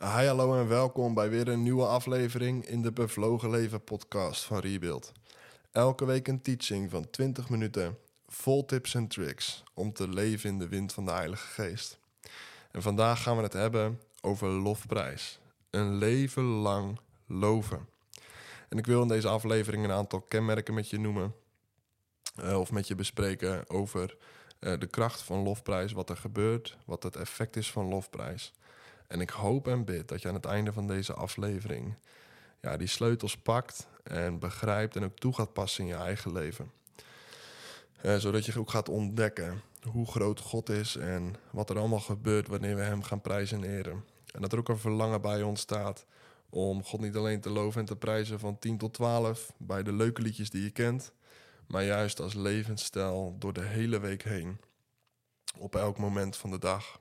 Hi, hallo en welkom bij weer een nieuwe aflevering in de Bevlogen Leven podcast van Rebuild. Elke week een teaching van 20 minuten, vol tips en tricks om te leven in de wind van de Heilige Geest. En vandaag gaan we het hebben over lofprijs. Een leven lang loven. En ik wil in deze aflevering een aantal kenmerken met je noemen. eh, of met je bespreken over eh, de kracht van lofprijs, wat er gebeurt, wat het effect is van lofprijs. En ik hoop en bid dat je aan het einde van deze aflevering ja, die sleutels pakt en begrijpt en ook toe gaat passen in je eigen leven. Eh, zodat je ook gaat ontdekken hoe groot God is en wat er allemaal gebeurt wanneer we Hem gaan prijzen en eren. En dat er ook een verlangen bij ons staat om God niet alleen te loven en te prijzen van 10 tot 12 bij de leuke liedjes die je kent, maar juist als levensstijl door de hele week heen. Op elk moment van de dag.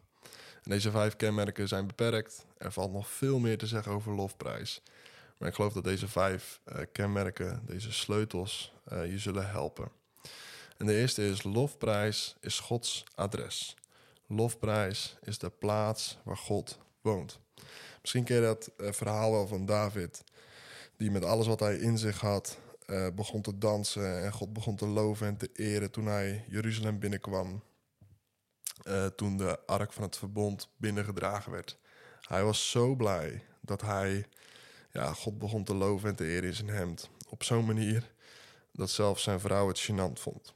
Deze vijf kenmerken zijn beperkt. Er valt nog veel meer te zeggen over lofprijs. Maar ik geloof dat deze vijf eh, kenmerken, deze sleutels, eh, je zullen helpen. En de eerste is: lofprijs is Gods adres. Lofprijs is de plaats waar God woont. Misschien ken je dat eh, verhaal wel van David, die met alles wat hij in zich had begon te dansen en God begon te loven en te eren toen hij Jeruzalem binnenkwam. Eh, toen de ark van het verbond binnengedragen werd. Hij was zo blij dat hij ja, God begon te loven en te eren in zijn hemd. Op zo'n manier dat zelfs zijn vrouw het gênant vond.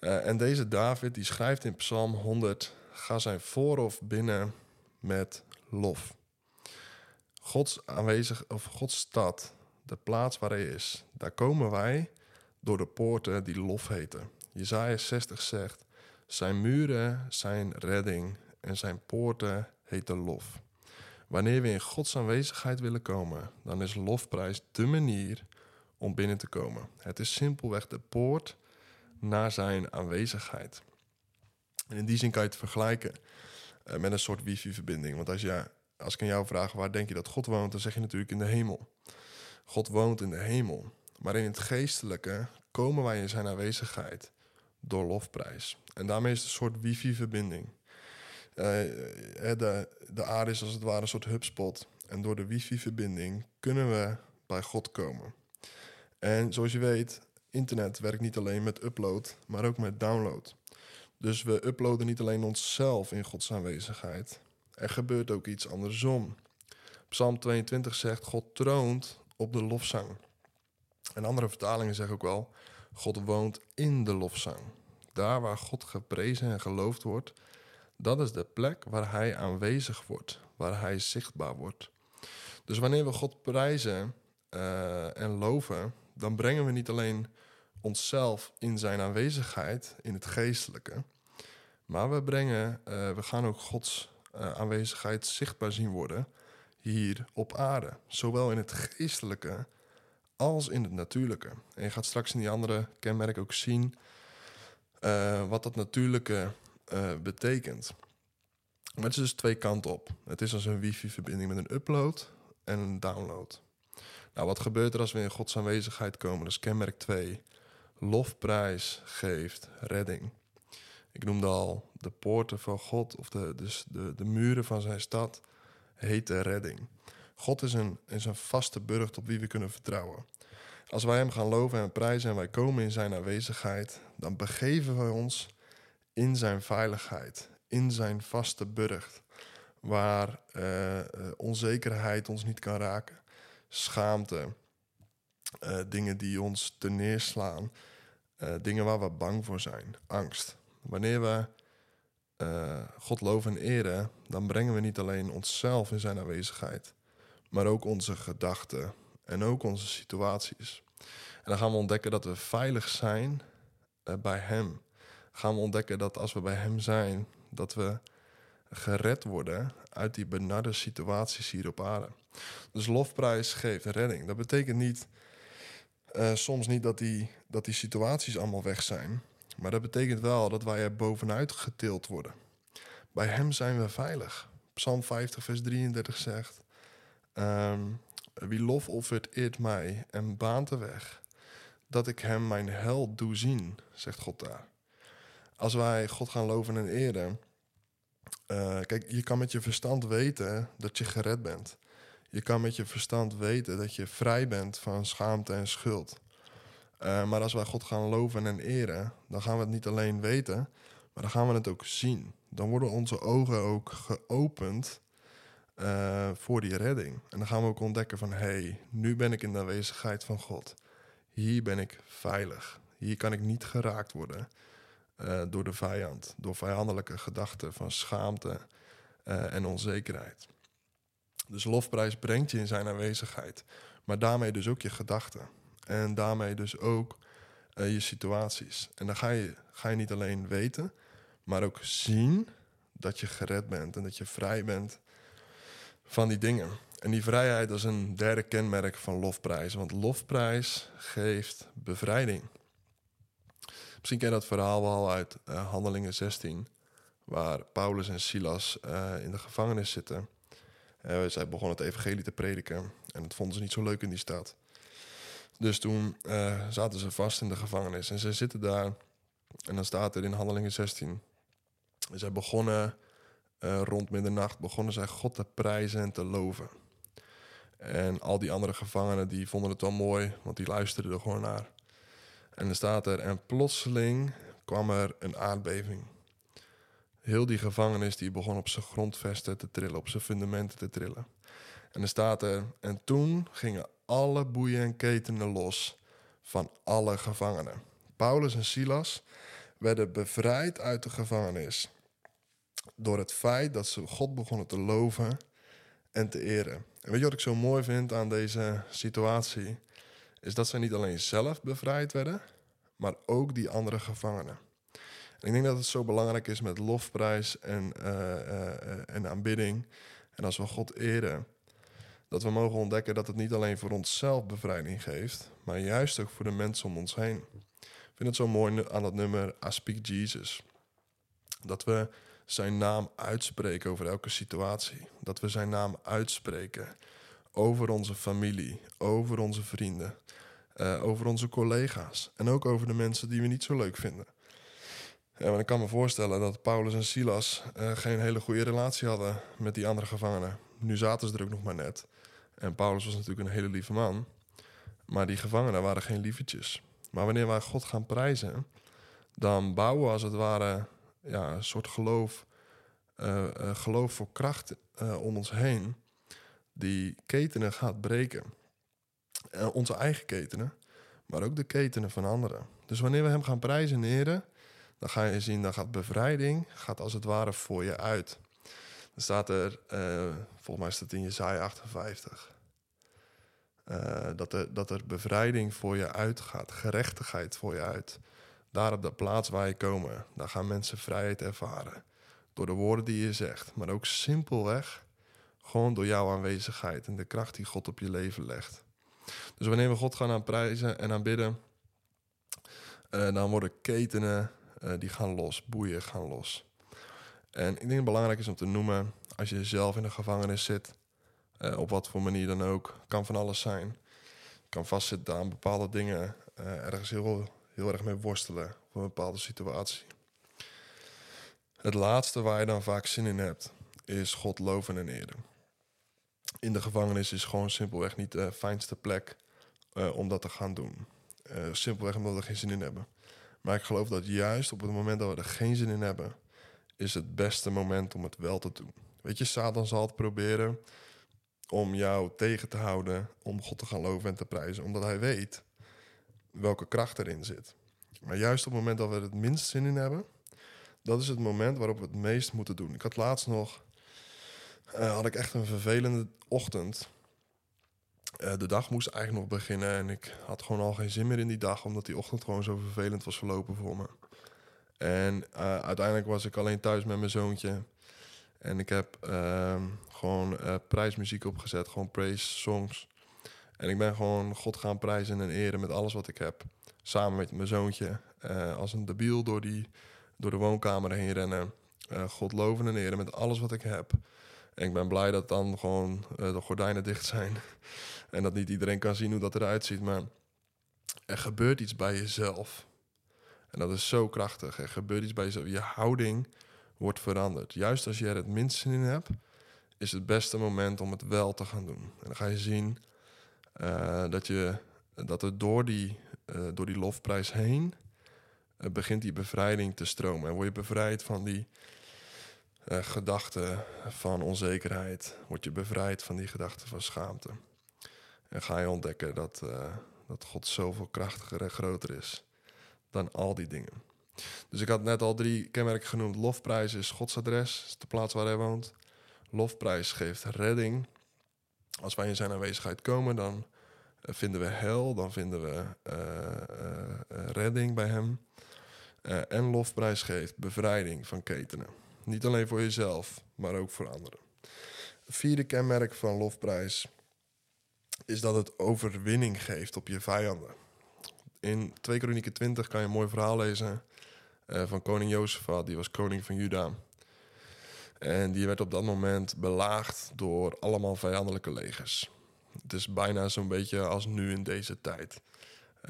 Eh, en deze David die schrijft in Psalm 100: Ga zijn voorhof binnen met lof. Gods aanwezig of Gods stad, de plaats waar hij is, daar komen wij door de poorten die lof heten. Jezaja 60 zegt: Zijn muren zijn redding en zijn poorten heten lof. Wanneer we in Gods aanwezigheid willen komen, dan is lofprijs de manier om binnen te komen. Het is simpelweg de poort naar zijn aanwezigheid. En in die zin kan je het vergelijken eh, met een soort wifi-verbinding. Want als, je, als ik aan jou vraag waar denk je dat God woont, dan zeg je natuurlijk in de hemel. God woont in de hemel. Maar in het geestelijke komen wij in zijn aanwezigheid door lofprijs. En daarmee is het een soort wifi-verbinding. Uh, de, de aarde is als het ware een soort hubspot. En door de wifi-verbinding kunnen we bij God komen. En zoals je weet, internet werkt niet alleen met upload, maar ook met download. Dus we uploaden niet alleen onszelf in Gods aanwezigheid. Er gebeurt ook iets andersom. Psalm 22 zegt: God troont op de lofzang. En andere vertalingen zeggen ook wel: God woont in de lofzang. Daar waar God geprezen en geloofd wordt, dat is de plek waar Hij aanwezig wordt, waar Hij zichtbaar wordt. Dus wanneer we God prijzen uh, en loven, dan brengen we niet alleen onszelf in Zijn aanwezigheid, in het geestelijke, maar we brengen, uh, we gaan ook Gods uh, aanwezigheid zichtbaar zien worden hier op aarde, zowel in het geestelijke als in het natuurlijke. En je gaat straks in die andere kenmerken ook zien uh, wat dat natuurlijke uh, betekent. Maar het is dus twee kanten op. Het is als een wifi-verbinding met een upload en een download. Nou, wat gebeurt er als we in Gods aanwezigheid komen? Is kenmerk 2. Lofprijs geeft redding. Ik noemde al de poorten van God, of de, dus de, de muren van zijn stad, hete redding. God is een, is een vaste burcht op wie we kunnen vertrouwen. Als wij hem gaan loven en prijzen en wij komen in zijn aanwezigheid, dan begeven wij ons in zijn veiligheid, in zijn vaste burcht, waar uh, onzekerheid ons niet kan raken, schaamte, uh, dingen die ons te neerslaan, dingen waar we bang voor zijn, angst. Wanneer we God loven en eren, dan brengen we niet alleen onszelf in zijn aanwezigheid, maar ook onze gedachten en ook onze situaties. En dan gaan we ontdekken dat we veilig zijn bij Hem gaan we ontdekken dat als we bij Hem zijn, dat we gered worden uit die benarde situaties hier op aarde. Dus lofprijs geeft redding. Dat betekent niet, uh, soms niet dat die, dat die situaties allemaal weg zijn, maar dat betekent wel dat wij er bovenuit getild worden. Bij Hem zijn we veilig. Psalm 50, vers 33 zegt: um, Wie lof offert, eert mij en baant de weg, dat ik Hem mijn held doe zien, zegt God daar als wij God gaan loven en eren, Eh, kijk, je kan met je verstand weten dat je gered bent. Je kan met je verstand weten dat je vrij bent van schaamte en schuld. Eh, maar als wij God gaan loven en eren, dan gaan we het niet alleen weten, maar dan gaan we het ook zien. Dan worden onze ogen ook geopend uh, voor die redding. En dan gaan we ook ontdekken van, hey, nu ben ik in de aanwezigheid van God. Hier ben ik veilig. Hier kan ik niet geraakt worden uh, door de vijand, door vijandelijke gedachten van schaamte uh, en onzekerheid. Dus lofprijs brengt je in zijn aanwezigheid, maar daarmee dus ook je gedachten. En daarmee dus ook je situaties. En dan ga je, ga je niet alleen weten, maar ook zien dat je gered bent en dat je vrij bent van die dingen. En die vrijheid is een derde kenmerk van lofprijs. Want lofprijs geeft bevrijding. Misschien ken je dat verhaal wel uit uh, Handelingen 16, waar Paulus en Silas uh, in de gevangenis zitten. Uh, zij begonnen het evangelie te prediken en dat vonden ze niet zo leuk in die stad. Dus toen zaten ze vast in de gevangenis en ze zitten daar. En dan staat er in Handelingen 16. Zij begonnen rond middernacht, begonnen zij God te prijzen en te loven. En al die andere gevangenen die vonden het wel mooi, want die luisterden er gewoon naar. En dan staat er, en plotseling kwam er een aardbeving. Heel die gevangenis die begon op zijn grondvesten te trillen, op zijn fundamenten te trillen. En dan staat er, en toen gingen alle boeien en ketenen los van alle gevangenen. Paulus en Silas werden bevrijd uit de gevangenis door het feit dat ze God begonnen te loven en te eren. En weet je wat ik zo mooi vind aan deze situatie? is dat zij niet alleen zelf bevrijd werden, maar ook die andere gevangenen. En ik denk dat het zo belangrijk is met lofprijs en, uh, uh, en aanbidding. En als we God eren, dat we mogen ontdekken dat het niet alleen voor onszelf bevrijding geeft, maar juist ook voor de mensen om ons heen. Ik vind het zo mooi aan dat nummer I Speak Jesus. Dat we zijn naam uitspreken over elke situatie. Dat we zijn naam uitspreken over onze familie, over onze vrienden, uh, over onze collega's en ook over de mensen die we niet zo leuk vinden. Ja, maar ik kan me voorstellen dat Paulus en Silas uh, geen hele goede relatie hadden met die andere gevangenen. Nu zaten ze er ook nog maar net. En Paulus was natuurlijk een hele lieve man. Maar die gevangenen waren geen lievertjes. Maar wanneer wij God gaan prijzen, dan bouwen we als het ware ja, een soort geloof, uh, uh, geloof voor kracht om ons heen die ketenen gaat breken. Onze eigen ketenen, maar ook de ketenen van anderen. Dus wanneer we hem gaan prijzen en eren, dan ga je zien, dan gaat bevrijding, gaat als het ware voor je uit. Dan staat er, volgens mij staat het in Jezaja 58, uh, dat, er, dat er bevrijding voor je uitgaat, gerechtigheid voor je uit. Daar op de plaats waar je komen, daar gaan mensen vrijheid ervaren. Door de woorden die je zegt, maar ook simpelweg gewoon door jouw aanwezigheid en de kracht die God op je leven legt. Dus wanneer we God gaan aanprijzen en aanbidden, uh, dan worden ketenen uh, die gaan los, boeien gaan los. En ik denk het belangrijk is om te noemen, als je zelf in de gevangenis zit, uh, op wat voor manier dan ook, kan van alles zijn. Kan vastzitten aan bepaalde dingen, ergens heel, heel erg mee worstelen op een bepaalde situatie. Het laatste waar je dan vaak zin in hebt, is God loven en eren in de gevangenis is gewoon simpelweg niet de fijnste plek uh, om dat te gaan doen. Uh, simpelweg omdat we er geen zin in hebben. Maar ik geloof dat juist op het moment dat we er geen zin in hebben, is het beste moment om het wel te doen. Weet je, Satan zal het proberen om jou tegen te houden om God te gaan loven en te prijzen, omdat hij weet welke kracht erin zit. Maar juist op het moment dat we er het minst zin in hebben, dat is het moment waarop we het meest moeten doen. Ik had laatst nog uh, had ik echt een vervelende ochtend. Uh, de dag moest eigenlijk nog beginnen en ik had gewoon al geen zin meer in die dag, omdat die ochtend gewoon zo vervelend was verlopen voor me. En uh, uiteindelijk was ik alleen thuis met mijn zoontje. En ik heb ehm, gewoon prijsmuziek opgezet, gewoon praise songs. En ik ben gewoon God gaan prijzen en eren met alles wat ik heb. Samen met mijn zoontje. als een debiel door, die, door de woonkamer heen rennen. God loven en eren met alles wat ik heb. En ik ben blij dat dan gewoon uh, de gordijnen dicht zijn. en dat niet iedereen kan zien hoe dat eruit ziet. Maar er gebeurt iets bij jezelf. En dat is zo krachtig. Er gebeurt iets bij jezelf. Je houding wordt veranderd. Juist als je er het minst zin in hebt, is het beste moment om het wel te gaan doen. En dan ga je zien uh, dat, je, dat er door die, uh, door die lofprijs heen uh, begint die bevrijding te stromen. En word je bevrijd van die gedachten van onzekerheid. Word je bevrijd van die gedachten van schaamte. En ga je ontdekken dat, dat God zoveel krachtiger en groter is dan al die dingen. Dus ik had net al drie kenmerken genoemd. Lofprijs is Gods adres, is de plaats waar hij woont. Lofprijs geeft redding. Als wij in zijn aanwezigheid komen, dan eh, vinden we hel, dan vinden we uh, uh, redding bij hem. en lofprijs geeft bevrijding van ketenen. Niet alleen voor jezelf, maar ook voor anderen. Vierde kenmerk van lofprijs is dat het overwinning geeft op je vijanden. In 2 Kronieken 20 kan je een mooi verhaal lezen van koning Jozefat. Die was koning van Juda. En die werd op dat moment belaagd door allemaal vijandelijke legers. Het is bijna zo'n beetje als nu in deze tijd.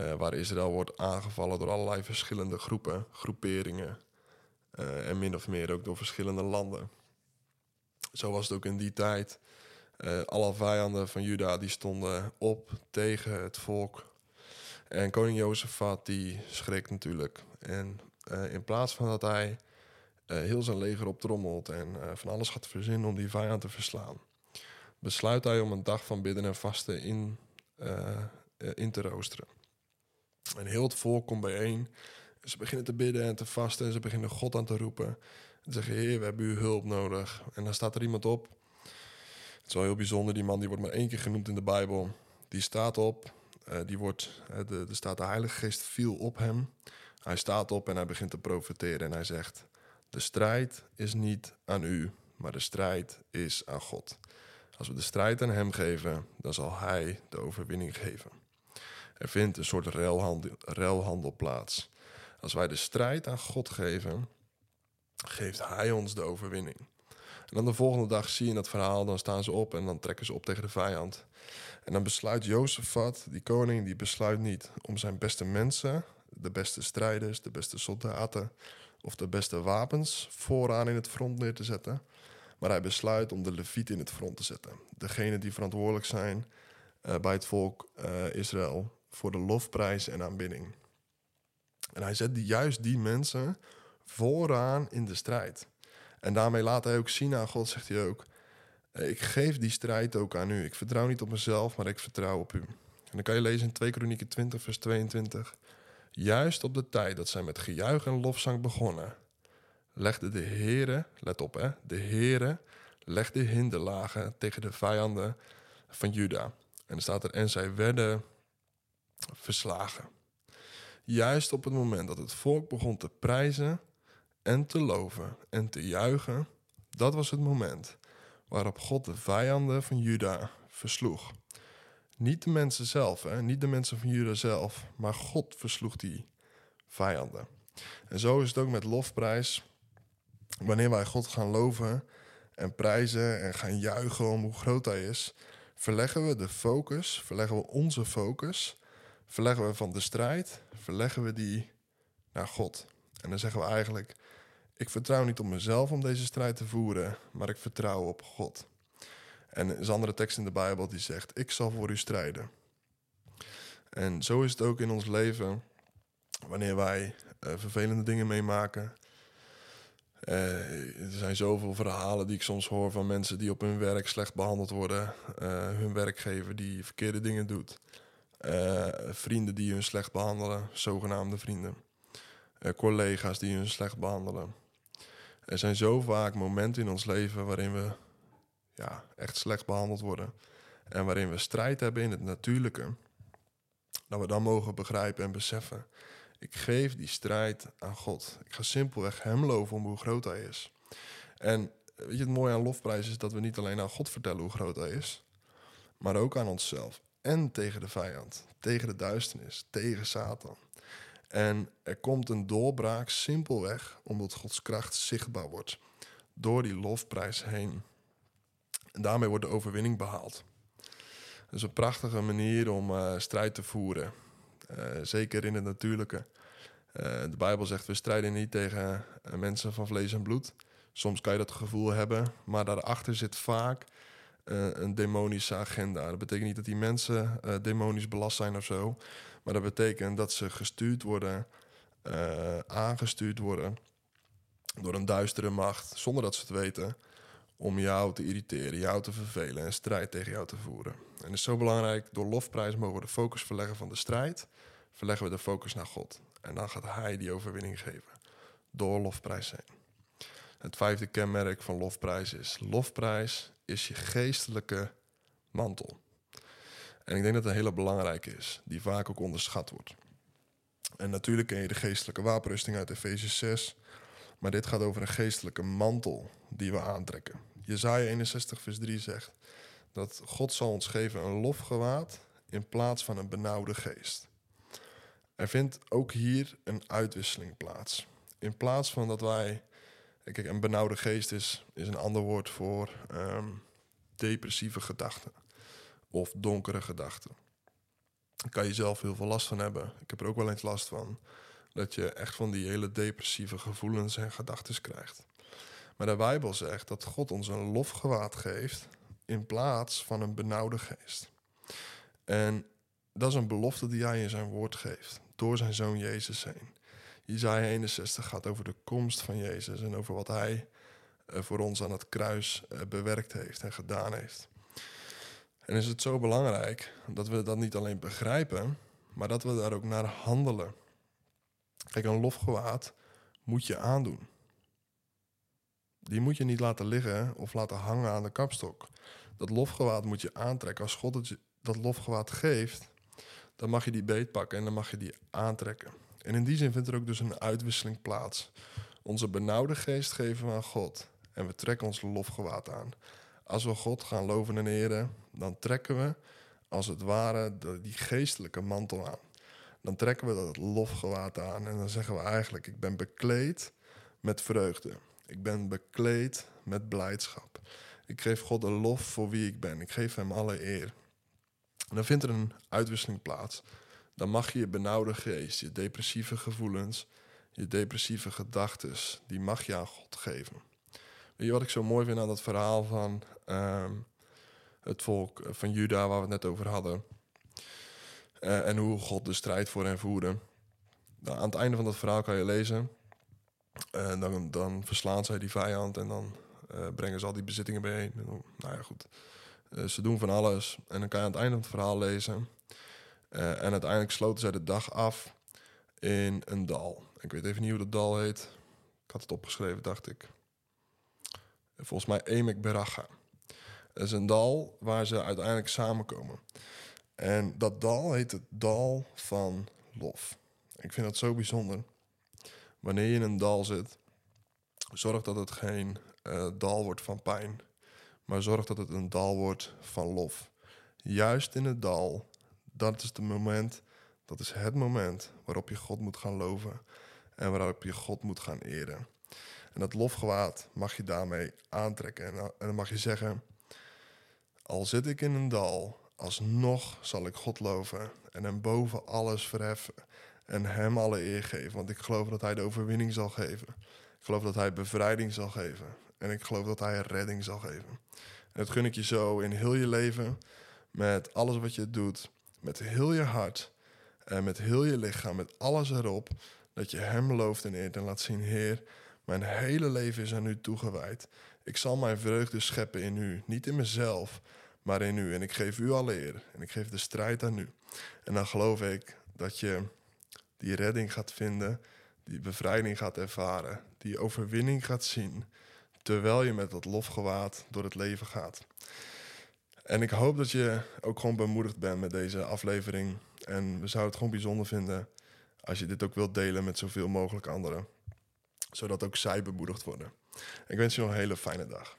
Uh, waar Israël wordt aangevallen door allerlei verschillende groepen, groeperingen. Uh, en min of meer ook door verschillende landen. Zo was het ook in die tijd. Uh, alle vijanden van Juda die stonden op tegen het volk. En koning Jozefat die schrikt natuurlijk. En in plaats van dat hij heel zijn leger optrommelt en uh, van alles gaat verzinnen om die vijand te verslaan. Besluit hij om een dag van bidden en vasten in, uh, in te roosteren. En heel het volk komt bijeen. Ze beginnen te bidden en te vasten en ze beginnen God aan te roepen. En zeggen, heer, we hebben uw hulp nodig. En dan staat er iemand op. Het is wel heel bijzonder, die man die wordt maar één keer genoemd in de Bijbel. Die staat op, die wordt, de, er staat de Heilige Geest viel op hem. Hij staat op en hij begint te profeteren en hij zegt... De strijd is niet aan u, maar de strijd is aan God. Als we de strijd aan Hem geven, dan zal Hij de overwinning geven. Er vindt een soort ruilhandel, plaats. Als wij de strijd aan God geven, geeft Hij ons de overwinning. En dan de volgende dag zie je dat verhaal, dan staan ze op en dan trekken ze op tegen de vijand. En dan besluit Jozefat, die koning, die besluit niet om zijn beste mensen, de beste strijders, de beste soldaten, of de beste wapens vooraan in het front neer te zetten. Maar hij besluit om de leviet in het front te zetten. Degene die verantwoordelijk zijn uh, bij het volk uh, Israël voor de lofprijs en aanbidding. En hij zet die, juist die mensen vooraan in de strijd. En daarmee laat hij ook zien aan God, zegt hij ook... Eh, ik geef die strijd ook aan u. Ik vertrouw niet op mezelf, maar ik vertrouw op u. En dan kan je lezen in 2 Kronieken 20, vers 22. Juist op de tijd dat zij met gejuich en lofzang begonnen, legde de Heere, let op hè, de Heere legde hinderlagen tegen de vijanden van Juda. En er staat er, en zij werden verslagen. Juist op het moment dat het volk begon te prijzen en te loven en te juichen, dat was het moment waarop God de vijanden van Juda versloeg. Niet de mensen zelf, hè? niet de mensen van Juda zelf, maar God versloeg die vijanden. En zo is het ook met lofprijs. Wanneer wij God gaan loven en prijzen en gaan juichen om hoe groot Hij is, verleggen we de focus, verleggen we onze focus, verleggen we van de strijd, verleggen we die naar God. En dan zeggen we eigenlijk: Ik vertrouw niet op mezelf om deze strijd te voeren, maar ik vertrouw op God. En er is een andere tekst in de Bijbel die zegt: Ik zal voor u strijden. En zo is het ook in ons leven. Wanneer wij uh, vervelende dingen meemaken. Uh, er zijn zoveel verhalen die ik soms hoor van mensen die op hun werk slecht behandeld worden. Uh, hun werkgever die verkeerde dingen doet. vrienden die hun slecht behandelen, zogenaamde vrienden. collega's die hun slecht behandelen. Er zijn zo vaak momenten in ons leven waarin we ja, echt slecht behandeld worden. En waarin we strijd hebben in het natuurlijke. Dat we dan mogen begrijpen en beseffen. Ik geef die strijd aan God. Ik ga simpelweg Hem loven om hoe groot Hij is. En weet je, het mooie aan lofprijs is dat we niet alleen aan God vertellen hoe groot Hij is. Maar ook aan onszelf. En tegen de vijand. Tegen de duisternis. Tegen Satan. En er komt een doorbraak simpelweg omdat Gods kracht zichtbaar wordt. Door die lofprijs heen. En daarmee wordt de overwinning behaald. Dat is een prachtige manier om uh, strijd te voeren. Uh, zeker in het natuurlijke. Uh, de Bijbel zegt, we strijden niet tegen mensen van vlees en bloed. Soms kan je dat gevoel hebben, maar daarachter zit vaak een demonische agenda. Dat betekent niet dat die mensen demonisch belast zijn of zo, maar dat betekent dat ze gestuurd worden, aangestuurd worden door een duistere macht, zonder dat ze het weten, om jou te irriteren, jou te vervelen en strijd tegen jou te voeren. En het is zo belangrijk, door lofprijs mogen we de focus verleggen van de strijd, verleggen we de focus naar God. En dan gaat Hij die overwinning geven, door lofprijs heen. Het vijfde kenmerk van lofprijs is: lofprijs is je geestelijke mantel. En ik denk dat het een hele belangrijke is, die vaak ook onderschat wordt. En natuurlijk ken je de geestelijke wapenrusting uit Efeze 6, maar dit gaat over een geestelijke mantel die we aantrekken. Jezaja 61 vers 3 zegt dat God zal ons geven een lofgewaad in plaats van een benauwde geest. Er vindt ook hier een uitwisseling plaats. In plaats van dat wij Kijk, een benauwde geest is, is een ander woord voor ehm, depressieve gedachten of donkere gedachten. Daar kan je zelf heel veel last van hebben. Ik heb er ook wel eens last van. Dat je echt van die hele depressieve gevoelens en gedachten krijgt. Maar de Bijbel zegt dat God ons een lofgewaad geeft in plaats van een benauwde geest. En dat is een belofte die hij in zijn woord geeft, door zijn zoon Jezus heen. Isaiah 61 gaat over de komst van Jezus en over wat hij eh, voor ons aan het kruis eh, bewerkt heeft en gedaan heeft. En is het zo belangrijk dat we dat niet alleen begrijpen, maar dat we daar ook naar handelen. Kijk, een lofgewaad moet je aandoen. Die moet je niet laten liggen of laten hangen aan de kapstok. Dat lofgewaad moet je aantrekken. Als God het, dat lofgewaad geeft, dan mag je die beet pakken en dan mag je die aantrekken. En in die zin vindt er ook dus een uitwisseling plaats. Onze benauwde geest geven we aan God en we trekken ons lofgewaad aan. Als we God gaan loven en eren, dan trekken we als het ware die geestelijke mantel aan. Dan trekken we dat lofgewaad aan en dan zeggen we eigenlijk: Ik ben bekleed met vreugde. Ik ben bekleed met blijdschap. Ik geef God de lof voor wie ik ben. Ik geef Hem alle eer. Dan vindt er een uitwisseling plaats dan mag je je benauwde geest, je depressieve gevoelens, je depressieve gedachten, die mag je aan God geven. Weet je wat ik zo mooi vind aan dat verhaal van ehm, het volk van Juda, waar we het net over hadden? Uh, en hoe God de strijd voor hen voerde. Nou, aan het einde van dat verhaal kan je lezen. En dan, dan verslaan zij die vijand en dan uh, brengen ze al die bezittingen bijeen. Nou ja, goed. Uh, ze doen van alles. En dan kan je aan het einde van het verhaal lezen en uiteindelijk sloten zij de dag af in een dal. Ik weet even niet hoe dat dal heet. Ik had het opgeschreven, dacht ik. Volgens mij Emek Beracha. Dat is een dal waar ze uiteindelijk samenkomen. En dat dal heet het dal van lof. Ik vind dat zo bijzonder. Wanneer je in een dal zit, zorg dat het geen uh, dal wordt van pijn, maar zorg dat het een dal wordt van lof. Juist in het dal dat is het moment, dat is het moment waarop je God moet gaan loven en waarop je God moet gaan eren. En dat lofgewaad mag je daarmee aantrekken. En, en dan mag je zeggen: Al zit ik in een dal, alsnog zal ik God loven en hem boven alles verheffen en hem alle eer geven. Want ik geloof dat hij de overwinning zal geven. Ik geloof dat hij bevrijding zal geven. En ik geloof dat hij redding zal geven. En dat gun ik je zo in heel je leven, met alles wat je doet met heel je hart en met heel je lichaam, met alles erop, dat je Hem looft en eert en laat zien, Heer, mijn hele leven is aan U toegewijd. Ik zal mijn vreugde scheppen in U, niet in mezelf, maar in U. En ik geef U alle eer en ik geef de strijd aan U. En dan geloof ik dat je die redding gaat vinden, die bevrijding gaat ervaren, die overwinning gaat zien, terwijl je met dat lofgewaad door het leven gaat. En ik hoop dat je ook gewoon bemoedigd bent met deze aflevering. En we zouden het gewoon bijzonder vinden als je dit ook wilt delen met zoveel mogelijk anderen. Zodat ook zij bemoedigd worden. Ik wens je nog een hele fijne dag.